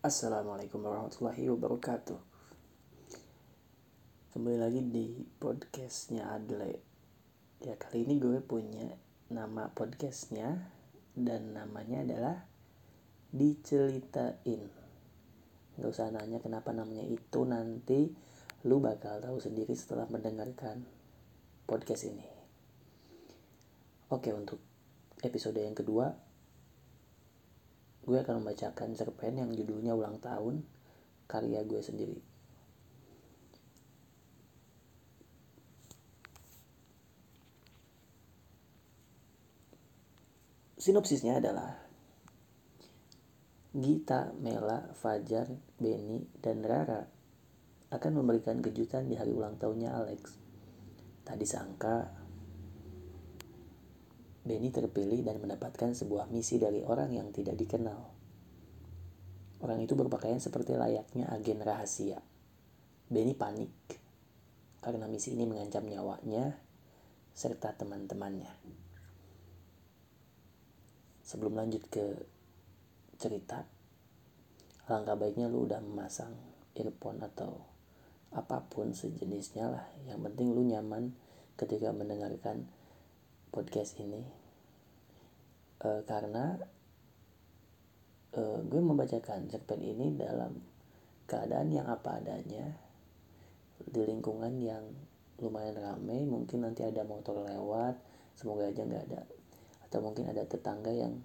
Assalamualaikum warahmatullahi wabarakatuh. Kembali lagi di podcastnya Adle. Ya kali ini gue punya nama podcastnya Dan namanya adalah Diceritain. Gak usah nanya kenapa namanya itu Nanti lu bakal tahu sendiri setelah mendengarkan podcast ini. Oke untuk episode yang kedua gue akan membacakan cerpen yang judulnya ulang tahun karya gue sendiri. Sinopsisnya adalah Gita, Mela, Fajar, Benny, dan Rara akan memberikan kejutan di hari ulang tahunnya Alex. Tadi sangka Benny terpilih dan mendapatkan sebuah misi dari orang yang tidak dikenal. Orang itu berpakaian seperti layaknya agen rahasia. Benny panik karena misi ini mengancam nyawanya serta teman-temannya. Sebelum lanjut ke cerita, langkah baiknya lu udah memasang earphone atau apa pun sejenisnya lah. Yang penting lu nyaman ketika mendengarkan podcast ini uh, karena uh, gue membacakan cerpen ini dalam keadaan yang apa adanya di lingkungan yang lumayan ramai mungkin nanti ada motor lewat semoga aja nggak ada atau mungkin ada tetangga yang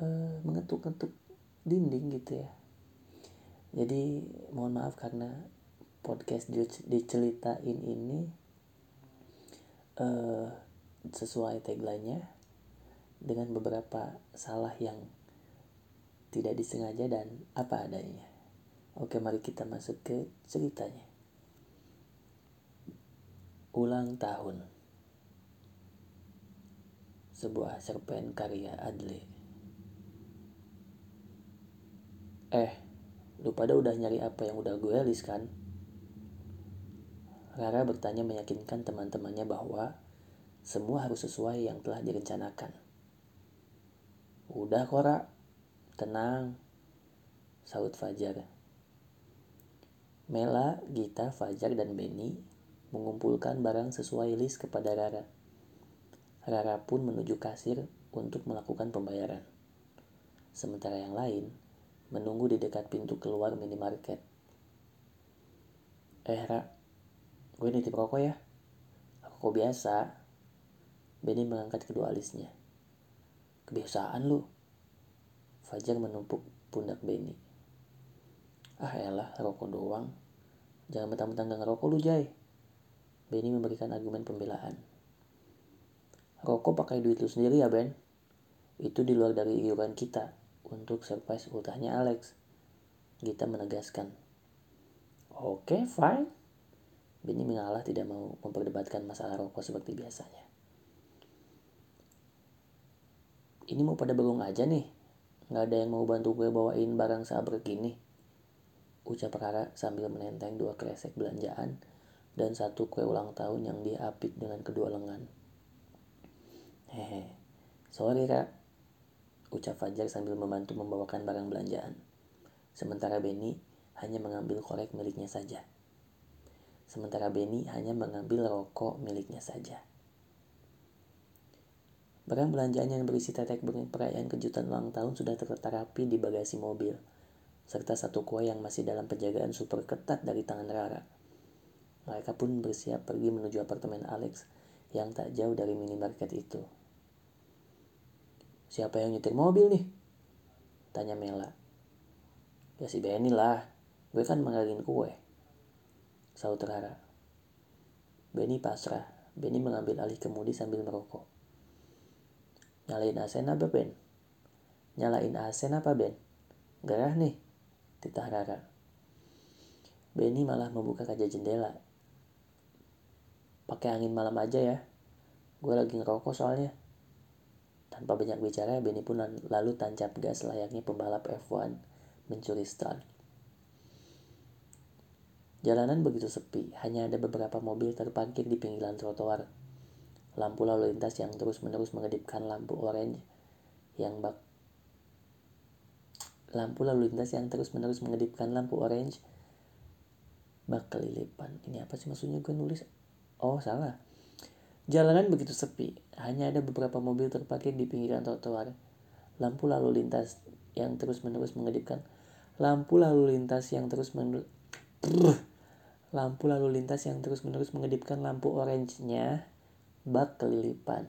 uh, mengetuk-ngetuk dinding gitu ya. Jadi mohon maaf karena podcast diceritain ini uh, sesuai tagline-nya dengan beberapa salah yang tidak disengaja dan apa adanya. Oke, mari kita masuk ke ceritanya. Ulang tahun. Sebuah cerpen karya Adle. Eh, lu pada udah nyari apa yang udah gue list kan? Rara bertanya meyakinkan teman-temannya bahwa semua harus sesuai yang telah direncanakan. Udah Kora, tenang, saut Fajar. Mela, Gita, Fajar, dan Benny mengumpulkan barang sesuai list kepada Rara. Rara pun menuju kasir untuk melakukan pembayaran. Sementara yang lain menunggu di dekat pintu keluar minimarket. Eh, Ra, gue nitip rokok ya. Rokok biasa, Benny mengangkat kedua alisnya. Kebiasaan lu. Fajar menumpuk pundak Benny. Ah elah, rokok doang. Jangan mentang-mentang gak ngerokok lu, Jay. Benny memberikan argumen pembelaan. Rokok pakai duit lu sendiri ya, Ben? Itu di luar dari iuran kita untuk surprise ultahnya Alex. Gita menegaskan. Oke, fine. Benny mengalah tidak mau memperdebatkan masalah rokok seperti biasanya. Ini mau pada bengong aja nih. Nggak ada yang mau bantu gue bawain barang sabrek gini. Ucap Rara sambil menenteng dua kresek belanjaan dan satu kue ulang tahun yang dia apit dengan kedua lengan. Hehe, sorry kak. Ucap Fajar sambil membantu membawakan barang belanjaan. Sementara Benny hanya mengambil korek miliknya saja. Sementara Benny hanya mengambil rokok miliknya saja. Barang belanjaan yang berisi tetek perayaan kejutan ulang tahun sudah terletak rapi di bagasi mobil, serta satu kue yang masih dalam penjagaan super ketat dari tangan Rara. Mereka pun bersiap pergi menuju apartemen Alex yang tak jauh dari minimarket itu. Siapa yang nyetir mobil nih? Tanya Mela. Ya si Benny lah, gue kan mengalin kue. Saut Rara. Benny pasrah. Benny mengambil alih kemudi sambil merokok. Nyalain asen apa Ben? Nyalain asen apa Ben? Gerah nih, titah Rara. Benny malah membuka kaca jendela. Pakai angin malam aja ya. Gue lagi ngerokok soalnya. Tanpa banyak bicara, Benny pun lalu tancap gas layaknya pembalap F1 mencuri start. Jalanan begitu sepi, hanya ada beberapa mobil terparkir di pinggiran trotoar lampu lalu lintas yang terus-menerus mengedipkan lampu orange yang bak lampu lalu lintas yang terus-menerus mengedipkan lampu orange bak kelilipan. Ini apa sih maksudnya gue nulis? Oh, salah. Jalanan begitu sepi, hanya ada beberapa mobil terparkir di pinggiran trotoar. Lampu lalu lintas yang terus-menerus mengedipkan. Lampu lalu lintas yang terus menerus lampu lalu lintas yang terus-menerus mengedipkan lampu orange-nya bak kelilipan.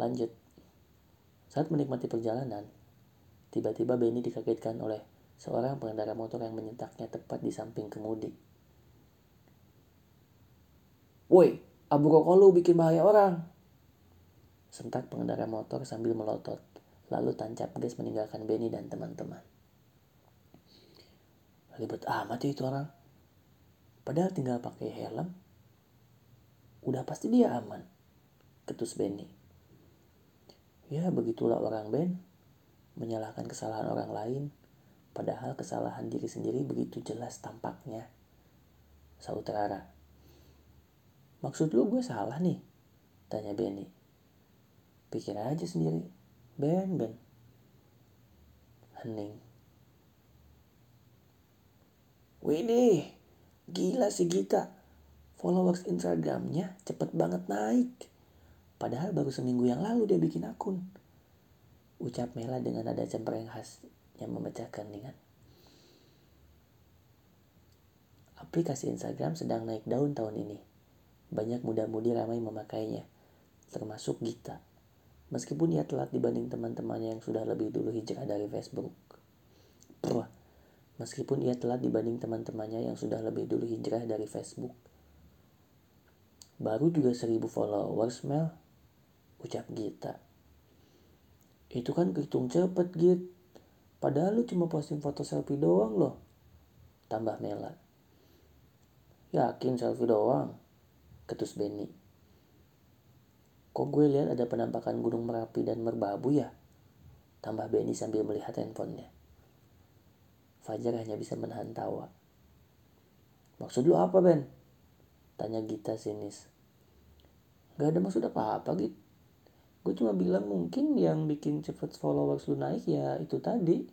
Lanjut. Saat menikmati perjalanan, tiba-tiba Benny dikagetkan oleh seorang pengendara motor yang menyentaknya tepat di samping kemudi. Woi, abu rokok lu bikin bahaya orang. Sentak pengendara motor sambil melotot, lalu tancap gas meninggalkan Benny dan teman-teman. Ribet amat ya itu orang. Padahal tinggal pakai helm. Udah pasti dia aman. Ketus Benny. Ya begitulah orang Ben. Menyalahkan kesalahan orang lain. Padahal kesalahan diri sendiri begitu jelas tampaknya. Saut Rara. Maksud lu gue salah nih? Tanya Benny. Pikir aja sendiri. Ben, Ben. Hening. Widih, gila sih Gita. Followers Instagramnya cepet banget naik. Padahal baru seminggu yang lalu dia bikin akun. Ucap Mela dengan nada cempreng khas yang memecahkan dengan. Aplikasi Instagram sedang naik daun tahun ini. Banyak muda-mudi ramai memakainya, termasuk Gita. Meskipun ia telat dibanding teman-temannya yang sudah lebih dulu hijrah dari Facebook. Pruh, meskipun ia telat dibanding teman-temannya yang sudah lebih dulu hijrah dari Facebook. Baru juga seribu followers, Mel. Ucap Gita. Itu kan kehitung cepet, Git. Padahal lu cuma posting foto selfie doang loh. Tambah Mela. Yakin selfie doang? Ketus Benny. Kok gue lihat ada penampakan gunung Merapi dan Merbabu ya? Tambah Benny sambil melihat handphonenya. Fajar hanya bisa menahan tawa. Maksud lu apa, Ben? Tanya Gita sinis. Gak ada maksud apa-apa, Git. Gue cuma bilang mungkin yang bikin cepet followers lu naik ya itu tadi.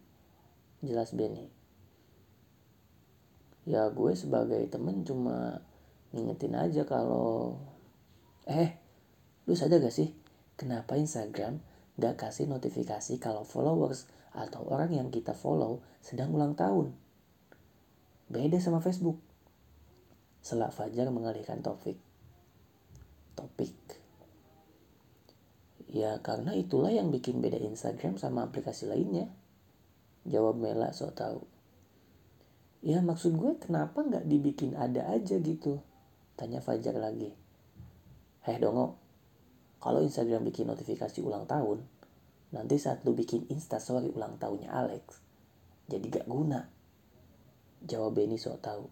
Jelas Benny. Ya gue sebagai temen cuma ngingetin aja kalau... Eh, lu sadar gak sih? Kenapa Instagram gak kasih notifikasi kalau followers atau orang yang kita follow sedang ulang tahun. Beda sama Facebook. Selak Fajar mengalihkan topik. Topik. Ya karena itulah yang bikin beda Instagram sama aplikasi lainnya. Jawab Mela so tau. Ya maksud gue kenapa nggak dibikin ada aja gitu? Tanya Fajar lagi. Heh dongo, kalau Instagram bikin notifikasi ulang tahun, Nanti saat lu bikin instastory ulang tahunnya Alex, jadi gak guna. Jawab Benny so tau.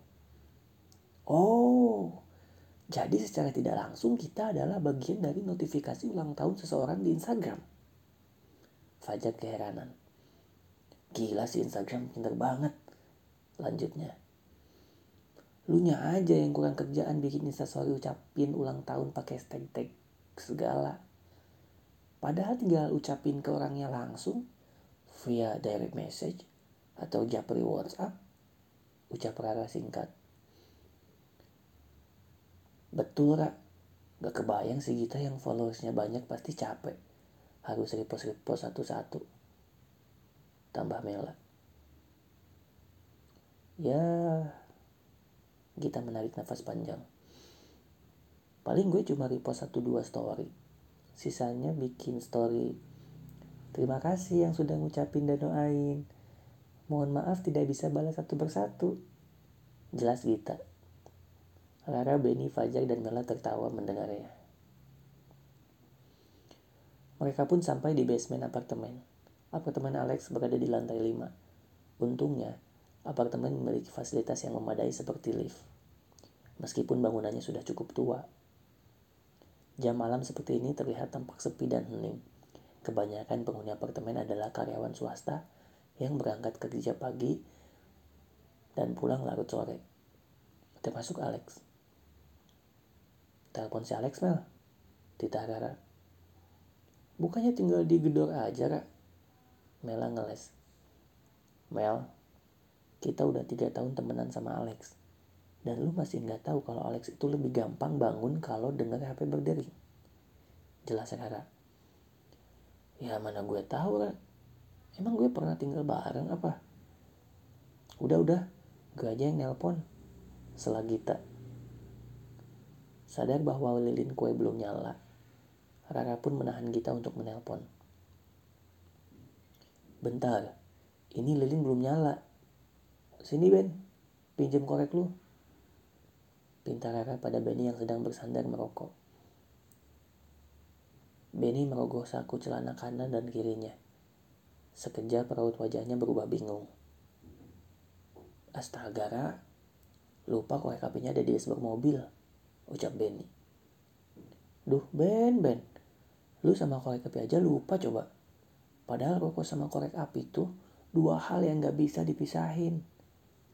Oh, jadi secara tidak langsung kita adalah bagian dari notifikasi ulang tahun seseorang di Instagram. Fajar keheranan. Gila sih Instagram pinter banget. Lanjutnya. Lu nya aja yang kurang kerjaan bikin instastory ucapin ulang tahun pakai tag-tag segala. Padahal tinggal ucapin ke orangnya langsung via direct message atau japri WhatsApp. Ucap rara singkat. Betul, Ra. Gak kebayang sih kita yang followersnya banyak pasti capek. Harus repost-repost satu-satu. Tambah Mela. Ya, kita menarik nafas panjang. Paling gue cuma repost satu dua story sisanya bikin story terima kasih yang sudah ngucapin dan doain mohon maaf tidak bisa balas satu persatu jelas Gita Rara, Benny, Fajar, dan Mela tertawa mendengarnya. Mereka pun sampai di basement apartemen. Apartemen Alex berada di lantai 5. Untungnya, apartemen memiliki fasilitas yang memadai seperti lift. Meskipun bangunannya sudah cukup tua, Jam malam seperti ini terlihat tampak sepi dan hening. Kebanyakan penghuni apartemen adalah karyawan swasta yang berangkat kerja pagi dan pulang larut sore. Termasuk Alex. Telepon si Alex, Mel. Tita Rara. Bukannya tinggal di gedor aja, Ra? Mela ngeles. Mel, kita udah tiga tahun temenan sama Alex. Dan lu masih nggak tahu kalau Alex itu lebih gampang bangun kalau dengar HP berdering. Jelas Rara. Ya mana gue tahu kan. Emang gue pernah tinggal bareng apa? Udah-udah, gue aja yang nelpon. Selagita. Sadar bahwa lilin kue belum nyala. Rara pun menahan Gita untuk menelpon. Bentar, ini lilin belum nyala. Sini Ben, pinjam korek lu. Pinta Rara pada Benny yang sedang bersandar merokok. Benny merogoh saku celana kanan dan kirinya. Sekejap raut wajahnya berubah bingung. Astaga, Ra. Lupa korek apinya ada di dashboard mobil, ucap Benny. Duh, Ben, Ben. Lu sama korek api aja lupa coba. Padahal rokok sama korek api tuh dua hal yang gak bisa dipisahin.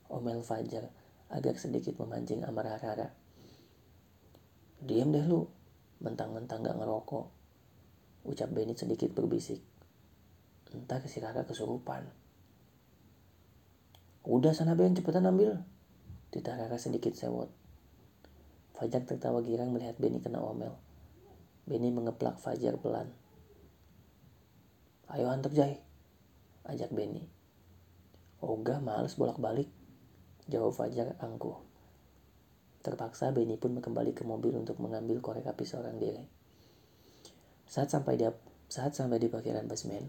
Omel Fajar agak sedikit memancing amarah Rara. Diam deh lu, mentang-mentang gak ngerokok. Ucap Benny sedikit berbisik. Entah si Rara kesurupan. Udah sana Ben, cepetan ambil. Tita Rara sedikit sewot. Fajar tertawa girang melihat Benny kena omel. Benny mengeplak Fajar pelan. Ayo hantar Jai, ajak Benny. Oga males bolak-balik, jawab Fajar angkuh. Terpaksa Benny pun kembali ke mobil untuk mengambil korek api seorang diri. Saat sampai di saat sampai di parkiran basement,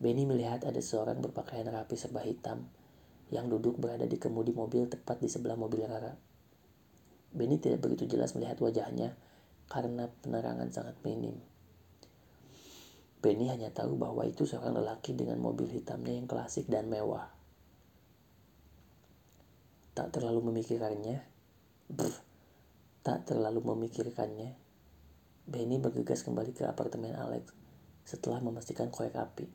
Benny melihat ada seorang berpakaian rapi serba hitam yang duduk berada di kemudi mobil tepat di sebelah mobil Rara. Benny tidak begitu jelas melihat wajahnya karena penerangan sangat minim. Benny hanya tahu bahwa itu seorang lelaki dengan mobil hitamnya yang klasik dan mewah. Tak terlalu memikirkannya, brr, tak terlalu memikirkannya, Benny bergegas kembali ke apartemen Alex setelah memastikan korek api.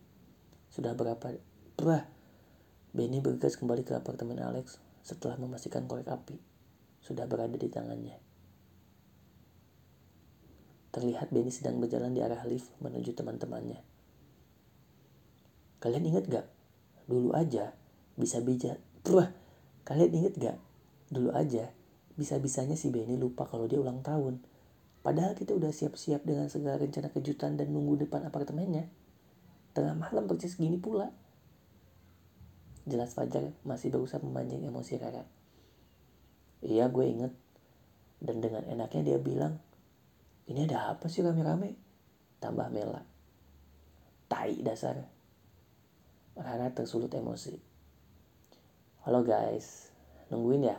Sudah berapa? Bah. Benny bergegas kembali ke apartemen Alex setelah memastikan korek api sudah berada di tangannya. Terlihat Benny sedang berjalan di arah lift menuju teman-temannya. Kalian ingat gak? Dulu aja bisa bija. Wah, kalian inget gak? Dulu aja bisa-bisanya si Benny lupa kalau dia ulang tahun. Padahal kita udah siap-siap dengan segala rencana kejutan dan nunggu depan apartemennya. Tengah malam persis gini pula. Jelas Fajar masih berusaha memancing emosi Rara. Iya gue inget. Dan dengan enaknya dia bilang, ini ada apa sih rame-rame? Tambah Mela. Tai dasar. Rara tersulut emosi. Halo guys, nungguin ya?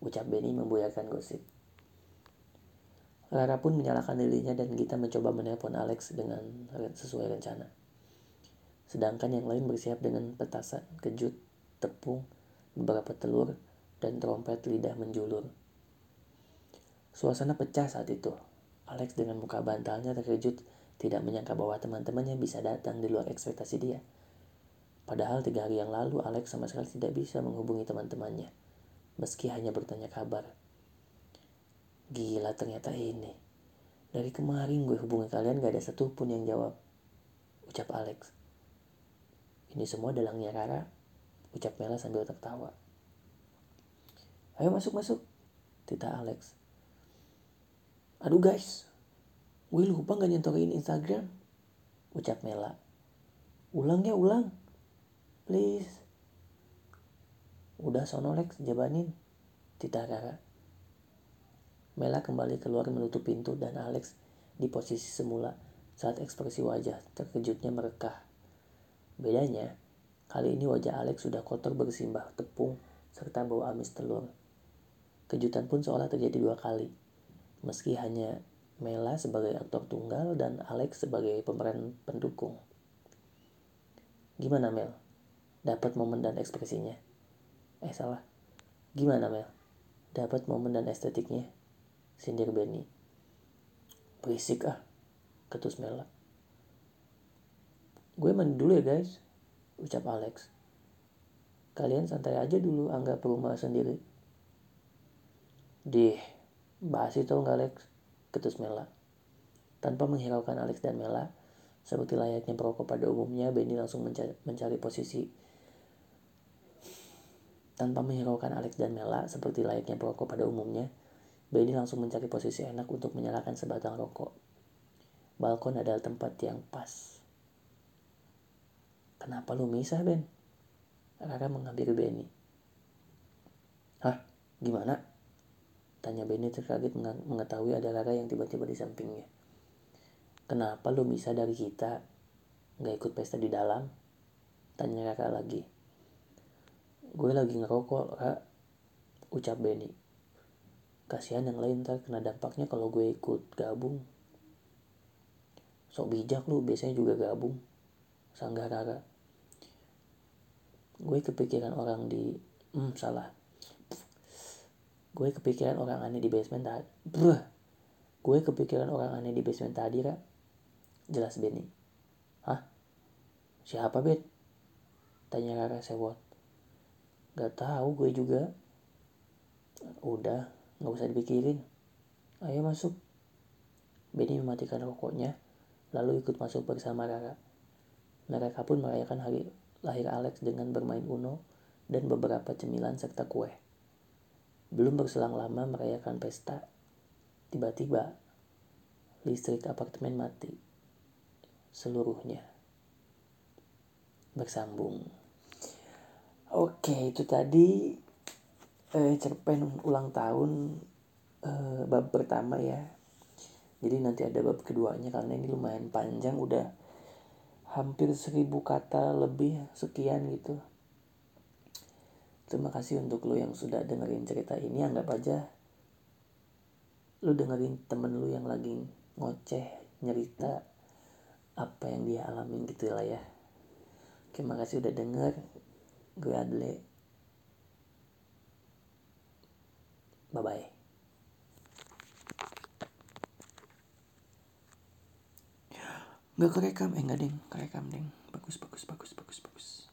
Ucap Benny membuyarkan gosip. Rara pun menyalakan lilinya dan kita mencoba menelpon Alex dengan sesuai rencana sedangkan yang lain bersiap dengan petasan, kejut, tepung, beberapa telur, dan trompet lidah menjulur. Suasana pecah saat itu. Alex dengan muka bantalnya terkejut tidak menyangka bahwa teman-temannya bisa datang di luar ekspektasi dia. Padahal tiga hari yang lalu Alex sama sekali tidak bisa menghubungi teman-temannya, meski hanya bertanya kabar. Gila ternyata ini. Dari kemarin gue hubungi kalian gak ada satupun yang jawab. Ucap Alex. Ini semua dalangnya Rara, ucap Mela sambil tertawa. Ayo masuk-masuk, Tita Alex. Aduh guys, gue lupa gak nyentuhin Instagram, ucap Mela. Ulang ya ulang, please. Udah sono Lex, jabanin, Tita Rara. Mela kembali keluar menutup pintu dan Alex di posisi semula saat ekspresi wajah terkejutnya merekah. Bedanya, kali ini wajah Alex sudah kotor bersimbah tepung serta bau amis telur. Kejutan pun seolah terjadi dua kali. Meski hanya Mela sebagai aktor tunggal dan Alex sebagai pemeran pendukung. Gimana Mel? Dapat momen dan ekspresinya? Eh salah. Gimana Mel? Dapat momen dan estetiknya? Sindir Benny. Berisik ah, ketus Mela. Gue mandi dulu ya guys, ucap Alex. Kalian santai aja dulu, anggap rumah sendiri. Dih, bahas itu nggak Alex, ketus Mela. Tanpa menghiraukan Alex dan Mela, Seperti layaknya perokok pada umumnya, Benny langsung mencari, mencari posisi tanpa menghiraukan Alex dan Mela seperti layaknya perokok pada umumnya. Benny langsung mencari posisi enak untuk menyalakan sebatang rokok. Balkon adalah tempat yang pas. Kenapa lu misah, Ben? Rara menghampiri Benny. Hah? Gimana? Tanya Benny terkaget mengetahui ada Rara yang tiba-tiba di sampingnya. Kenapa lu misah dari kita? Gak ikut pesta di dalam? Tanya Rara lagi. Gue lagi ngerokok, Rara. Ucap Benny. Kasihan yang lain ntar kena dampaknya kalau gue ikut gabung. Sok bijak lu, biasanya juga gabung. Sanggah Rara. Gue kepikiran orang di... Hmm, salah. Gue kepikiran orang aneh di basement tadi. Bruh. Gue kepikiran orang aneh di basement tadi, Ra. Jelas Benny. Hah? Siapa, Bet? Tanya Rara sewot. Gak tahu gue juga. Udah, Nggak usah dipikirin. Ayo masuk. Benny mematikan rokoknya, lalu ikut masuk bersama Rara. Mereka pun merayakan hari lahir Alex dengan bermain Uno dan beberapa cemilan serta kue. Belum berselang lama merayakan pesta, tiba-tiba listrik apartemen mati. Seluruhnya bersambung. Oke, itu tadi eh, cerpen ulang tahun eh, bab pertama ya jadi nanti ada bab keduanya karena ini lumayan panjang udah hampir seribu kata lebih sekian gitu terima kasih untuk lo yang sudah dengerin cerita ini anggap aja lo dengerin temen lo yang lagi ngoceh nyerita apa yang dia alamin gitu lah ya terima kasih udah denger gue Adle Bye bye. Gak kerekam, eh enggak deng, kerekam deng. Bagus, bagus, bagus, bagus, bagus.